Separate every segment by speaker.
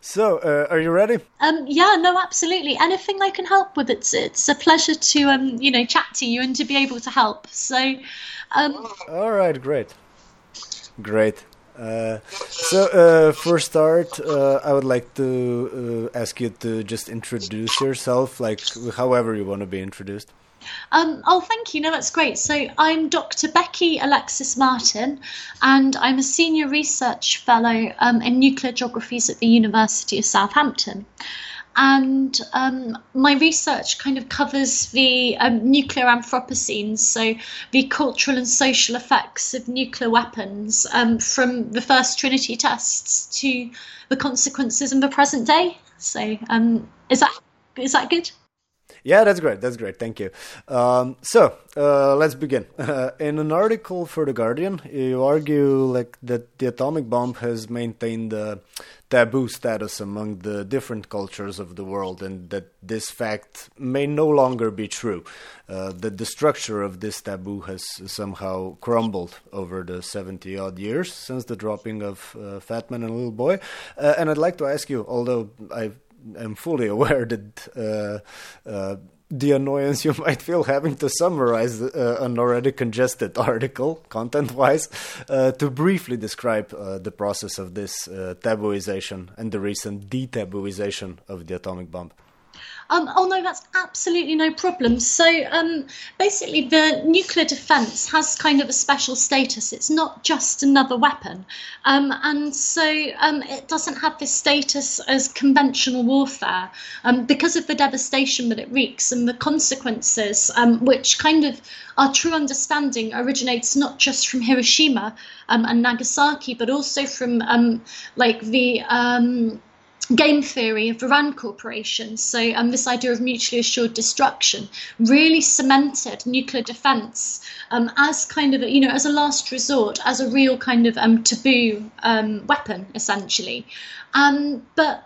Speaker 1: So, uh, are you ready?
Speaker 2: Um, yeah, no, absolutely. Anything I can help with, it's it's a pleasure to um, you know, chat to you and to be able to help. So, um,
Speaker 1: all right, great, great. Uh, so, uh, for start, uh, I would like to uh, ask you to just introduce yourself, like however you want to be introduced.
Speaker 2: Um, oh, thank you. No, that's great. So I'm Dr. Becky Alexis Martin, and I'm a senior research fellow um, in nuclear geographies at the University of Southampton. And um, my research kind of covers the um, nuclear Anthropocene, so the cultural and social effects of nuclear weapons um, from the first Trinity tests to the consequences in the present day. So, um, is that is that good?
Speaker 1: Yeah, that's great. That's great. Thank you. Um, so uh, let's begin. Uh, in an article for the Guardian, you argue like that the atomic bomb has maintained the taboo status among the different cultures of the world, and that this fact may no longer be true. Uh, that the structure of this taboo has somehow crumbled over the seventy odd years since the dropping of uh, Fat Man and Little Boy. Uh, and I'd like to ask you, although I've am fully aware that uh, uh, the annoyance you might feel having to summarize uh, an already congested article, content wise, uh, to briefly describe uh, the process of this uh, tabooization and the recent detabooization of the atomic bomb.
Speaker 2: Um, oh no, that's absolutely no problem. So um, basically, the nuclear defence has kind of a special status. It's not just another weapon, um, and so um, it doesn't have this status as conventional warfare um, because of the devastation that it wreaks and the consequences, um, which kind of our true understanding originates not just from Hiroshima and Nagasaki, but also from like the game theory of the Rand Corporation. So, um, this idea of mutually assured destruction really cemented nuclear defense um, as kind of, a, you know, as a last resort, as a real kind of um, taboo um, weapon, essentially. Um, but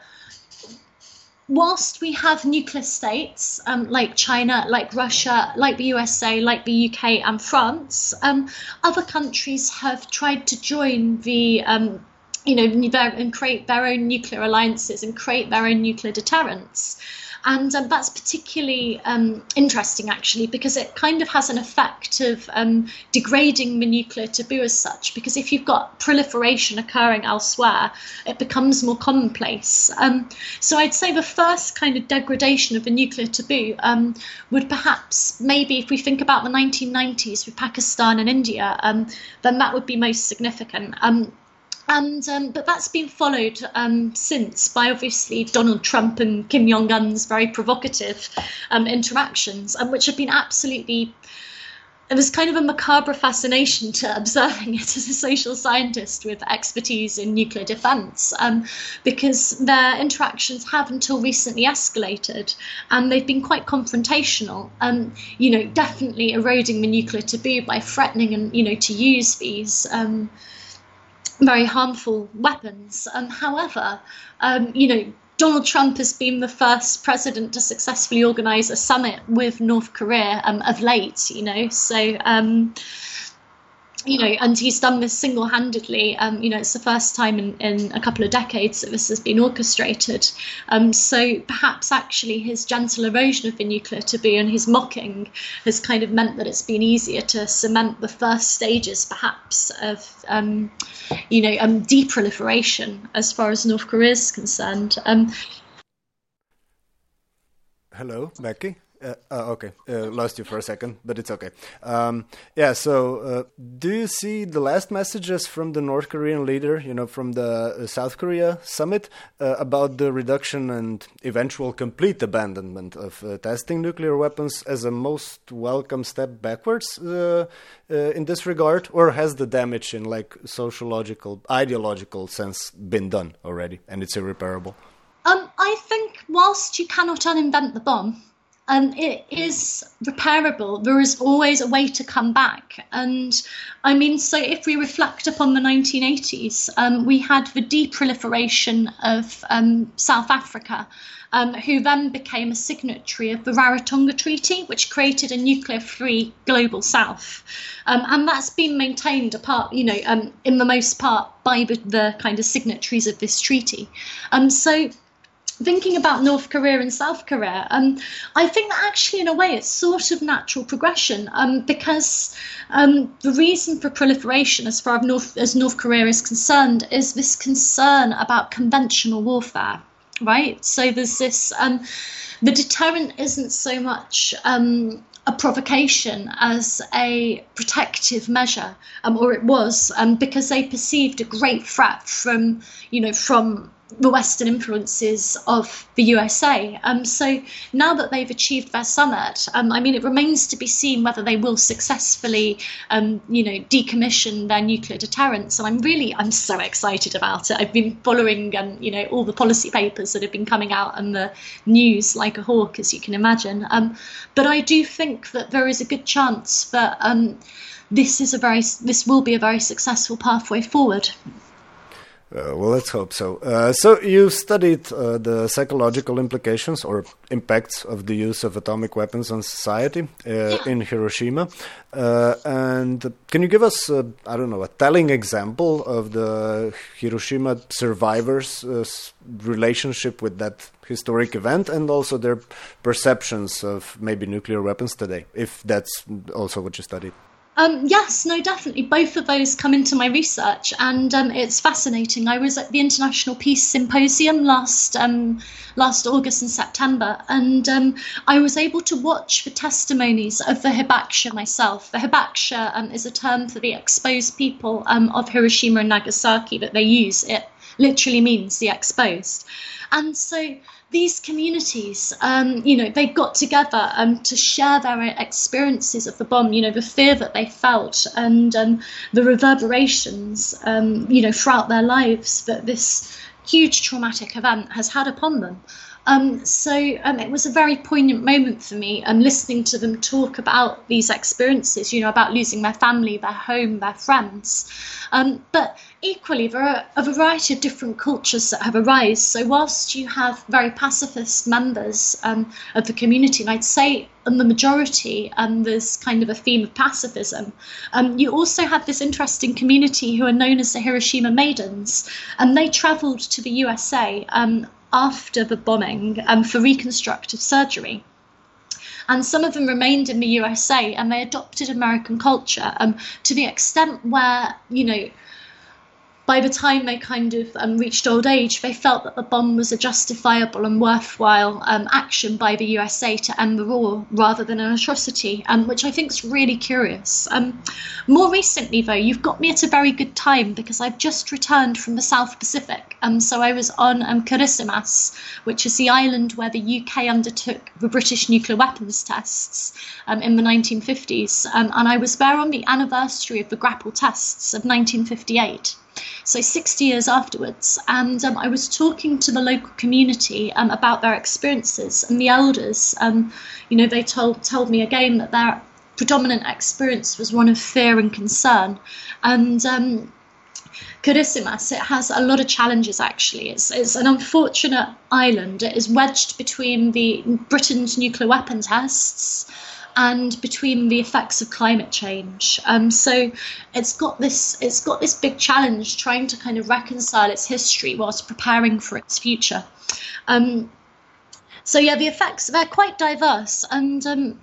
Speaker 2: whilst we have nuclear states um, like China, like Russia, like the USA, like the UK and France, um, other countries have tried to join the um, you know, and create their own nuclear alliances and create their own nuclear deterrence. And um, that's particularly um, interesting, actually, because it kind of has an effect of um, degrading the nuclear taboo as such. Because if you've got proliferation occurring elsewhere, it becomes more commonplace. Um, so I'd say the first kind of degradation of the nuclear taboo um, would perhaps, maybe if we think about the 1990s with Pakistan and India, um, then that would be most significant and um, but that's been followed um, since by obviously Donald Trump and Kim Jong Un's very provocative um, interactions, um, which have been absolutely. It was kind of a macabre fascination to observing it as a social scientist with expertise in nuclear defence, um, because their interactions have until recently escalated, and they've been quite confrontational. Um, you know, definitely eroding the nuclear taboo by threatening and you know to use these very harmful weapons. Um, however, um, you know, Donald Trump has been the first president to successfully organize a summit with North Korea um, of late, you know, so um, you know, and he's done this single handedly. Um, you know, it's the first time in, in a couple of decades that this has been orchestrated. Um, so perhaps actually his gentle erosion of the nuclear taboo and his mocking has kind of meant that it's been easier to cement the first stages, perhaps, of, um, you know, um, deproliferation as far as North Korea is concerned. Um,
Speaker 1: Hello, Becky. Uh, uh, okay, uh, lost you for a second, but it's okay. Um, yeah, so uh, do you see the last messages from the North Korean leader, you know, from the uh, South Korea summit uh, about the reduction and eventual complete abandonment of testing nuclear weapons as a most welcome step backwards in this regard, or has the damage in like sociological, ideological sense been done already and it's irreparable?
Speaker 2: Um, I think whilst you cannot uninvent the bomb, um, it is repairable. There is always a way to come back. And I mean, so if we reflect upon the 1980s, um, we had the deproliferation of um, South Africa, um, who then became a signatory of the Rarotonga Treaty, which created a nuclear-free global South. Um, and that's been maintained apart, you know, um, in the most part by the, the, kind of signatories of this treaty. so thinking about North Korea and South Korea, um, I think that actually, in a way, it's sort of natural progression um, because um, the reason for proliferation, as far as North, as North Korea is concerned, is this concern about conventional warfare, right? So there's this, um, the deterrent isn't so much um, a provocation as a protective measure, um, or it was, um, because they perceived a great threat from, you know, from the Western influences of the USA. Um, so now that they've achieved their summit, um, I mean, it remains to be seen whether they will successfully, um, you know, decommission their nuclear deterrence. And I'm really, I'm so excited about it. I've been following, um, you know, all the policy papers that have been coming out and the news like a hawk, as you can imagine. Um, but I do think that there is a good chance that um, this is a very, this will be a very successful pathway forward.
Speaker 1: Uh, well, let's hope so. Uh, so, you studied uh, the psychological implications or impacts of the use of atomic weapons on society uh, in Hiroshima. Uh, and can you give us, uh, I don't know, a telling example of the Hiroshima survivors' relationship with that historic event and also their perceptions of maybe nuclear weapons today, if that's also what you studied?
Speaker 2: Um, yes, no, definitely. Both of those come into my research, and um, it's fascinating. I was at the International Peace Symposium last um, last August and September, and um, I was able to watch the testimonies of the hibakusha myself. The hibakusha um, is a term for the exposed people um, of Hiroshima and Nagasaki that they use. It literally means the exposed, and so these communities, um, you know, they got together um, to share their experiences of the bomb, you know, the fear that they felt and um, the reverberations, um, you know, throughout their lives that this huge traumatic event has had upon them. Um, so um, it was a very poignant moment for me, um, listening to them talk about these experiences, you know, about losing their family, their home, their friends. Um, but equally, there are a variety of different cultures that have arisen. So whilst you have very pacifist members um, of the community, and I'd say in the majority, um, there's kind of a theme of pacifism. Um, you also have this interesting community who are known as the Hiroshima Maidens, and they travelled to the USA um, after the bombing um, for reconstructive surgery. And some of them remained in the USA and they adopted American culture um, to the extent where, you know, by the time they kind of um, reached old age, they felt that the bomb was a justifiable and worthwhile um, action by the USA to end the war rather than an atrocity, um, which I think is really curious. Um, more recently, though, you've got me at a very good time because I've just returned from the South Pacific. Um, so I was on um, Christmas, which is the island where the UK undertook the British nuclear weapons tests in the 1950s, and I was there on the anniversary of the Grapple tests of 1958 so 60 years afterwards. And um, I was talking to the local community um, about their experiences, and the elders, um, you know, they told told me again that their predominant experience was one of fear and concern, and. Um, it has a lot of challenges actually. It's, it's an unfortunate island. It is wedged between the Britain's nuclear weapon tests and between the effects of climate change. Um, so it's got this it's got this big challenge trying to kind of reconcile its history whilst preparing for its future. Um, so yeah, the effects they're quite diverse and. Um,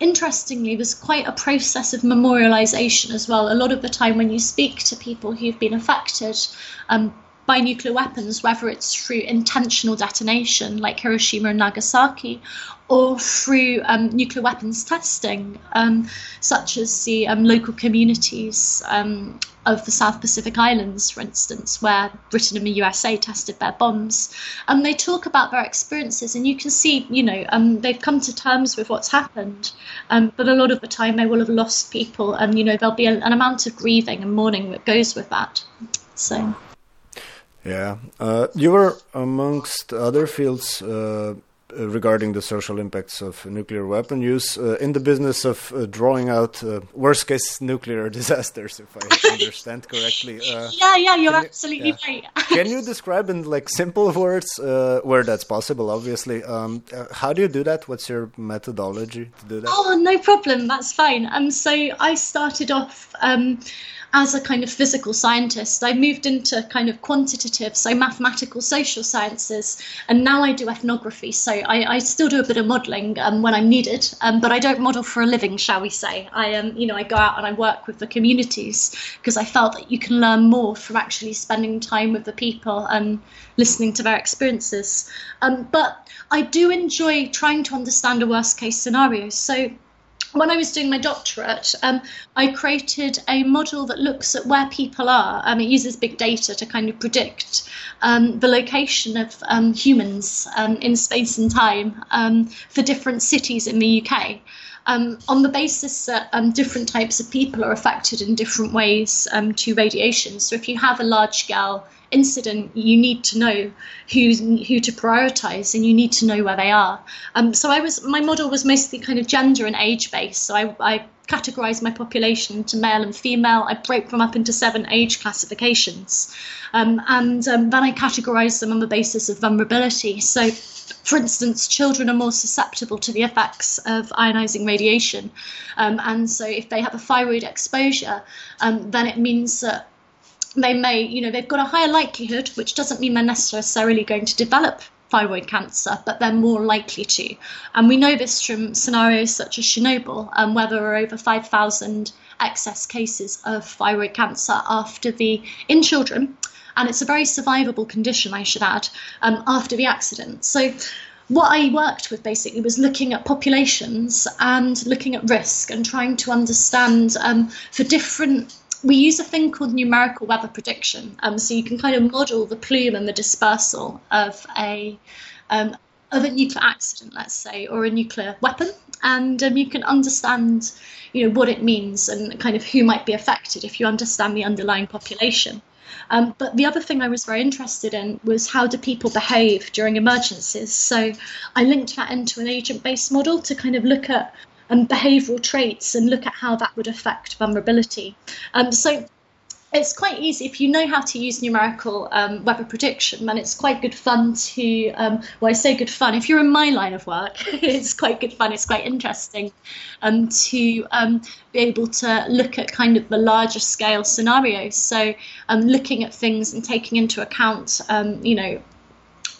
Speaker 2: interestingly, there's quite a process of memorialization as well. A lot of the time, when you speak to people who've been affected um, by nuclear weapons, whether it's through intentional detonation like Hiroshima and Nagasaki, or through um, nuclear weapons testing, um, such as the um, local communities um, of the South Pacific Islands, for instance, where Britain and the USA tested their bombs. And they talk about their experiences, and you can see, you know, um, they've come to terms with what's happened, um, but a lot of the time they will have lost people, and, you know, there'll be a, an amount of grieving and mourning that goes with that. So.
Speaker 1: Yeah, uh, you were amongst other fields uh, regarding the social impacts of nuclear weapon use uh, in the business of uh, drawing out uh, worst case nuclear disasters, if I understand correctly.
Speaker 2: Uh, yeah, yeah, you're absolutely yeah. right.
Speaker 1: Can you describe in like simple words, uh, where that's possible? Obviously, um, how do you do that? What's your methodology to do that?
Speaker 2: Oh, no problem. That's fine. Um, so I started off. Um, as a kind of physical scientist, I moved into kind of quantitative, so mathematical social sciences, and now I do ethnography. So I, I still do a bit of modelling um, when I'm needed, um, but I don't model for a living, shall we say? I um, you know, I go out and I work with the communities because I felt that you can learn more from actually spending time with the people and listening to their experiences. Um, but I do enjoy trying to understand a worst case scenario. So when I was doing my doctorate, um, I created a model that looks at where people are. Um, it uses big data to kind of predict um, the location of um, humans um, in space and time um, for different cities in the UK. on the basis that different types of people are affected in different ways to radiation. So, if you have a large scale incident, you need to know who's who to prioritize, and you need to know where they are. Um, so I was my model was mostly kind of gender and age based. So I, I categorized my population into male and female. I broke them up into seven age classifications, um, and um, then I categorized them on the basis of vulnerability. So. For instance, children are more susceptible to the effects of ionizing radiation. Um, and so, if they have a thyroid exposure, um, then it means that they may, you know, they've got a higher likelihood, which doesn't mean they're necessarily going to develop thyroid cancer, but they're more likely to. And we know this from scenarios such as Chernobyl, um, where there are over 5,000 excess cases of thyroid cancer after the in children, and it's a very survivable condition, I should add, um, after the accident. So. What I worked with basically was looking at populations and looking at risk and trying to understand um, for different we use a thing called numerical weather prediction. Um, so you can kind of model the plume and the dispersal of a um, of a nuclear accident, let's say, or a nuclear weapon, and um, you can understand, you know, what it means and kind of who might be affected if you understand the underlying population. Um, but the other thing I was very interested in was how do people behave during emergencies. So I linked that into an agent-based model to kind of look at and behavioural traits and look at how that would affect vulnerability. Um, so it's quite easy if you know how to use numerical um, weather prediction and it's quite good fun to um, well i say good fun if you're in my line of work it's quite good fun it's quite interesting um, to um, be able to look at kind of the larger scale scenarios so um, looking at things and taking into account um, you know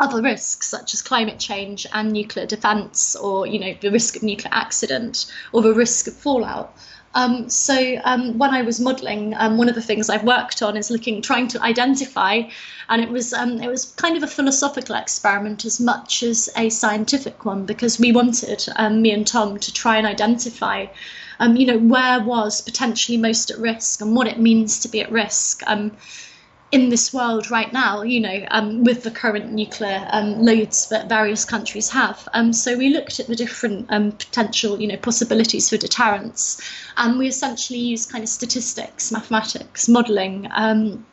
Speaker 2: other risks such as climate change and nuclear defence or you know the risk of nuclear accident or the risk of fallout. Um, so um, when I was modelling, um, one of the things I've worked on is looking, trying to identify, and it was um, it was kind of a philosophical experiment as much as a scientific one because we wanted um, me and Tom to try and identify, um, you know, where was potentially most at risk and what it means to be at risk in this world right now, you know, um, with the current nuclear um, loads that various countries have. Um, so we looked at the different um, potential, you know, possibilities for deterrence, and we essentially used kind of statistics, mathematics, modelling um,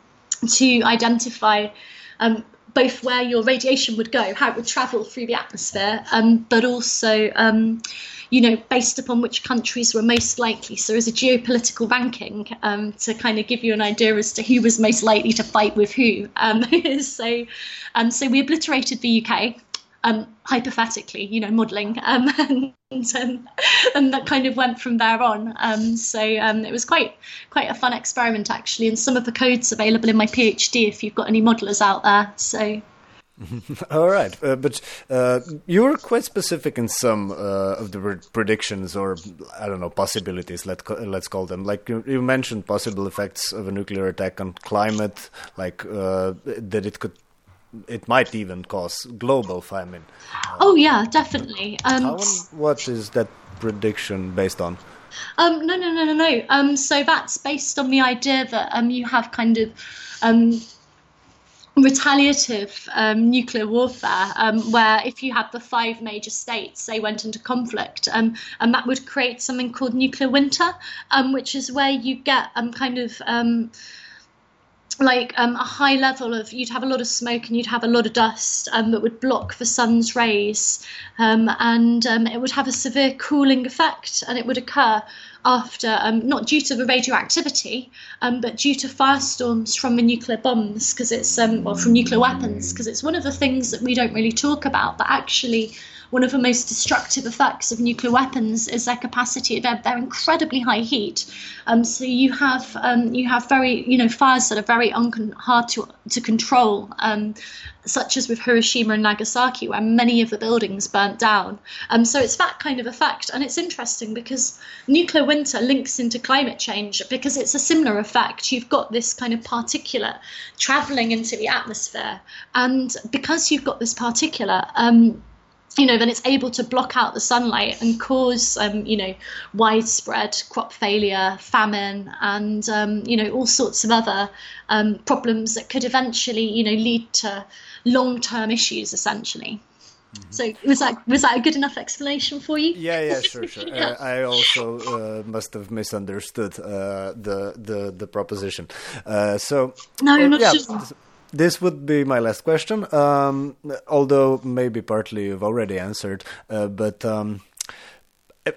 Speaker 2: to identify. Um, both where your radiation would go, how it would travel through the atmosphere, but also you know, based upon which countries were most likely. So, as a geopolitical ranking, um, to kind of give you an idea as to who was most likely to fight with who. Um, so, um, so we obliterated the UK. Um, hypothetically, you know, modelling, um, and, um, and that kind of went from there on. Um, so um, it was quite quite a fun experiment actually, and some of the codes available in my PhD if you've got any modelers out there. So
Speaker 1: All right, uh, but uh, you were quite specific in some uh, of the predictions, or I don't know, possibilities. Let let's call them. Like you, you, mentioned, possible effects of a nuclear attack on climate, like uh, that it could, it might even cause global famine.
Speaker 2: oh yeah, definitely.
Speaker 1: Um, how, what is that prediction based on?
Speaker 2: Um, no, no, no, no, no. Um, so that's based on the idea that um, you have kind of um, retaliative um, nuclear warfare, um, where if you had the five major states, they went into conflict, um, and that would create something called nuclear winter, um, which is where you get um, kind of um, like um, a high level of you'd have a lot of smoke and you'd have a lot of dust um, that would block the sun's rays. Um, and um, it would have a severe cooling effect and it would occur after um, not due to the radioactivity um, but due to firestorms from the nuclear bombs because it's well from nuclear weapons because it's one of the things that we don't really talk about but actually one of the most destructive effects of nuclear weapons is their capacity. They're, they're incredibly high heat. Um, so you have um, you have very you know fires that are very un- hard to to control. Um, such as with Hiroshima and Nagasaki, where many of the buildings burnt down. Um, so it's that kind of effect. And it's interesting because nuclear winter links into climate change because it's a similar effect. You've got this kind of particulate traveling into the atmosphere. And because you've got this particulate, um, you know, then it's able to block out the sunlight and cause, um, you know, widespread crop failure, famine, and um, you know all sorts of other um, problems that could eventually, you know, lead to long-term issues, essentially. Mm-hmm. So was that was that a good enough explanation for you?
Speaker 1: Yeah, yeah, sure, sure. yeah. Uh, I also uh, must have misunderstood uh, the the the proposition. Uh, so
Speaker 2: no, not
Speaker 1: yeah, sure this would be my last question, um, although maybe partly you've already answered, uh, but um,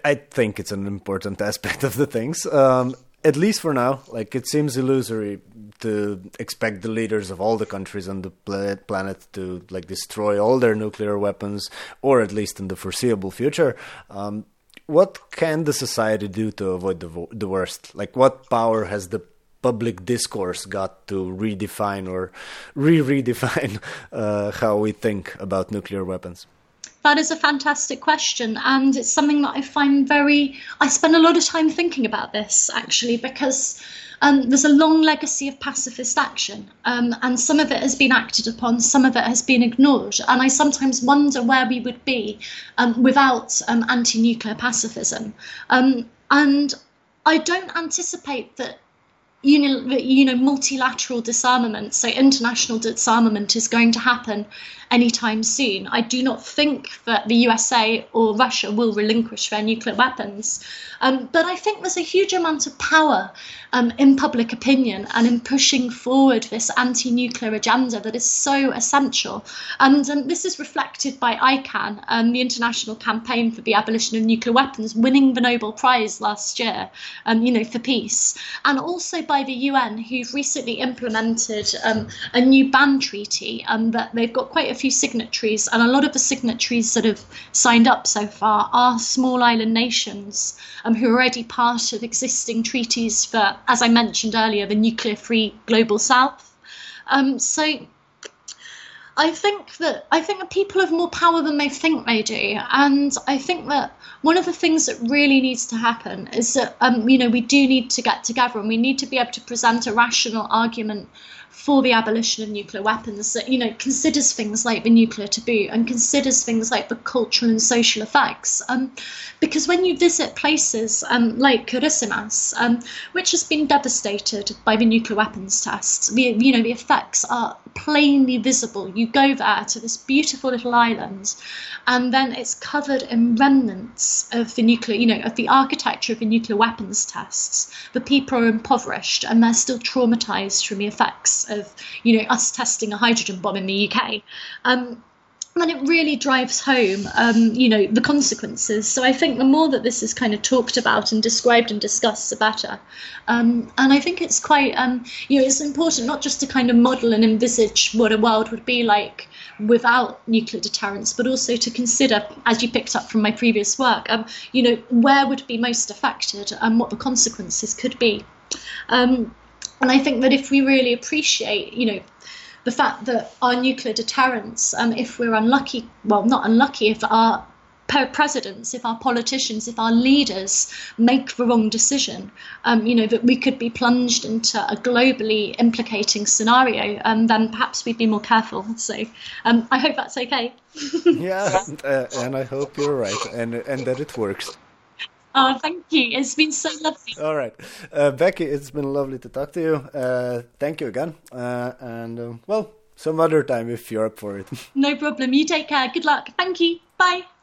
Speaker 1: I think it's an important aspect of the things. Um, at least for now, like it seems illusory to expect the leaders of all the countries on the planet to like destroy all their nuclear weapons, or at least in the foreseeable future. Um, what can the society do to avoid the the worst? Like, what power has the public discourse got to redefine or re-redefine uh, how we think about nuclear weapons?
Speaker 2: That is a fantastic question, and it's something that I find very. I spend a lot of time thinking about this actually because um, there's a long legacy of pacifist action, um, and some of it has been acted upon, some of it has been ignored, and I sometimes wonder where we would be um, without um, anti-nuclear pacifism. Um, and I don't anticipate that uni, you know, multilateral disarmament, so international disarmament, is going to happen anytime soon. I do not think that the USA or Russia will relinquish their nuclear weapons. Um, but I think there's a huge amount of power um, in public opinion and in pushing forward this anti nuclear agenda that is so essential. And um, this is reflected by ICAN, um, the International Campaign for the Abolition of Nuclear Weapons, winning the Nobel Prize last year, um, you know, for peace. And also by the UN, who've recently implemented um, a new ban treaty that they've got quite a few signatories, and a lot of the signatories that have signed up so far are small island nations um, who are already part of existing treaties for, as I mentioned earlier, the nuclear free global south. Um, so I think that I think that people have more power than they think they do, and I think that one of the things that really needs to happen is that um, you know we do need to get together and we need to be able to present a rational argument for the abolition of nuclear weapons that you know considers things like the nuclear taboo and considers things like the cultural and social effects. Um, because when you visit places um, like Kiritimati, um, which has been devastated by the nuclear weapons tests, the you know the effects are plainly visible. You go there to this beautiful little island, and then it's covered in remnants of the nuclear, you know, of the architecture of the nuclear weapons tests. The people are impoverished and they're still traumatized from the effects of, you know, us testing a hydrogen bomb in the UK. Um, and it really drives home, um, you know, the consequences. So I think the more that this is kind of talked about and described and discussed, the better. Um, and I think it's quite, um, you know, it's important not just to kind of model and envisage what a world would be like without nuclear deterrence, but also to consider, as you picked up from my previous work, um, you know, where would be most affected and what the consequences could be. Um, and I think that if we really appreciate, you know, the fact that our nuclear deterrence, um, if we're unlucky, well, not unlucky, if our presidents, if our politicians, if our leaders make the wrong decision, um, you know, that we could be plunged into a globally implicating scenario, um, then perhaps we'd be more careful. So um, I hope that's okay.
Speaker 1: yeah, uh, and I hope you're right and, and that it works.
Speaker 2: Oh, thank you. It's been so lovely.
Speaker 1: All right. Uh, Becky, it's been lovely to talk to you. Uh, thank you again. Uh, and, uh, well, some other time if you're up for it.
Speaker 2: no problem. You take care. Good luck. Thank you. Bye.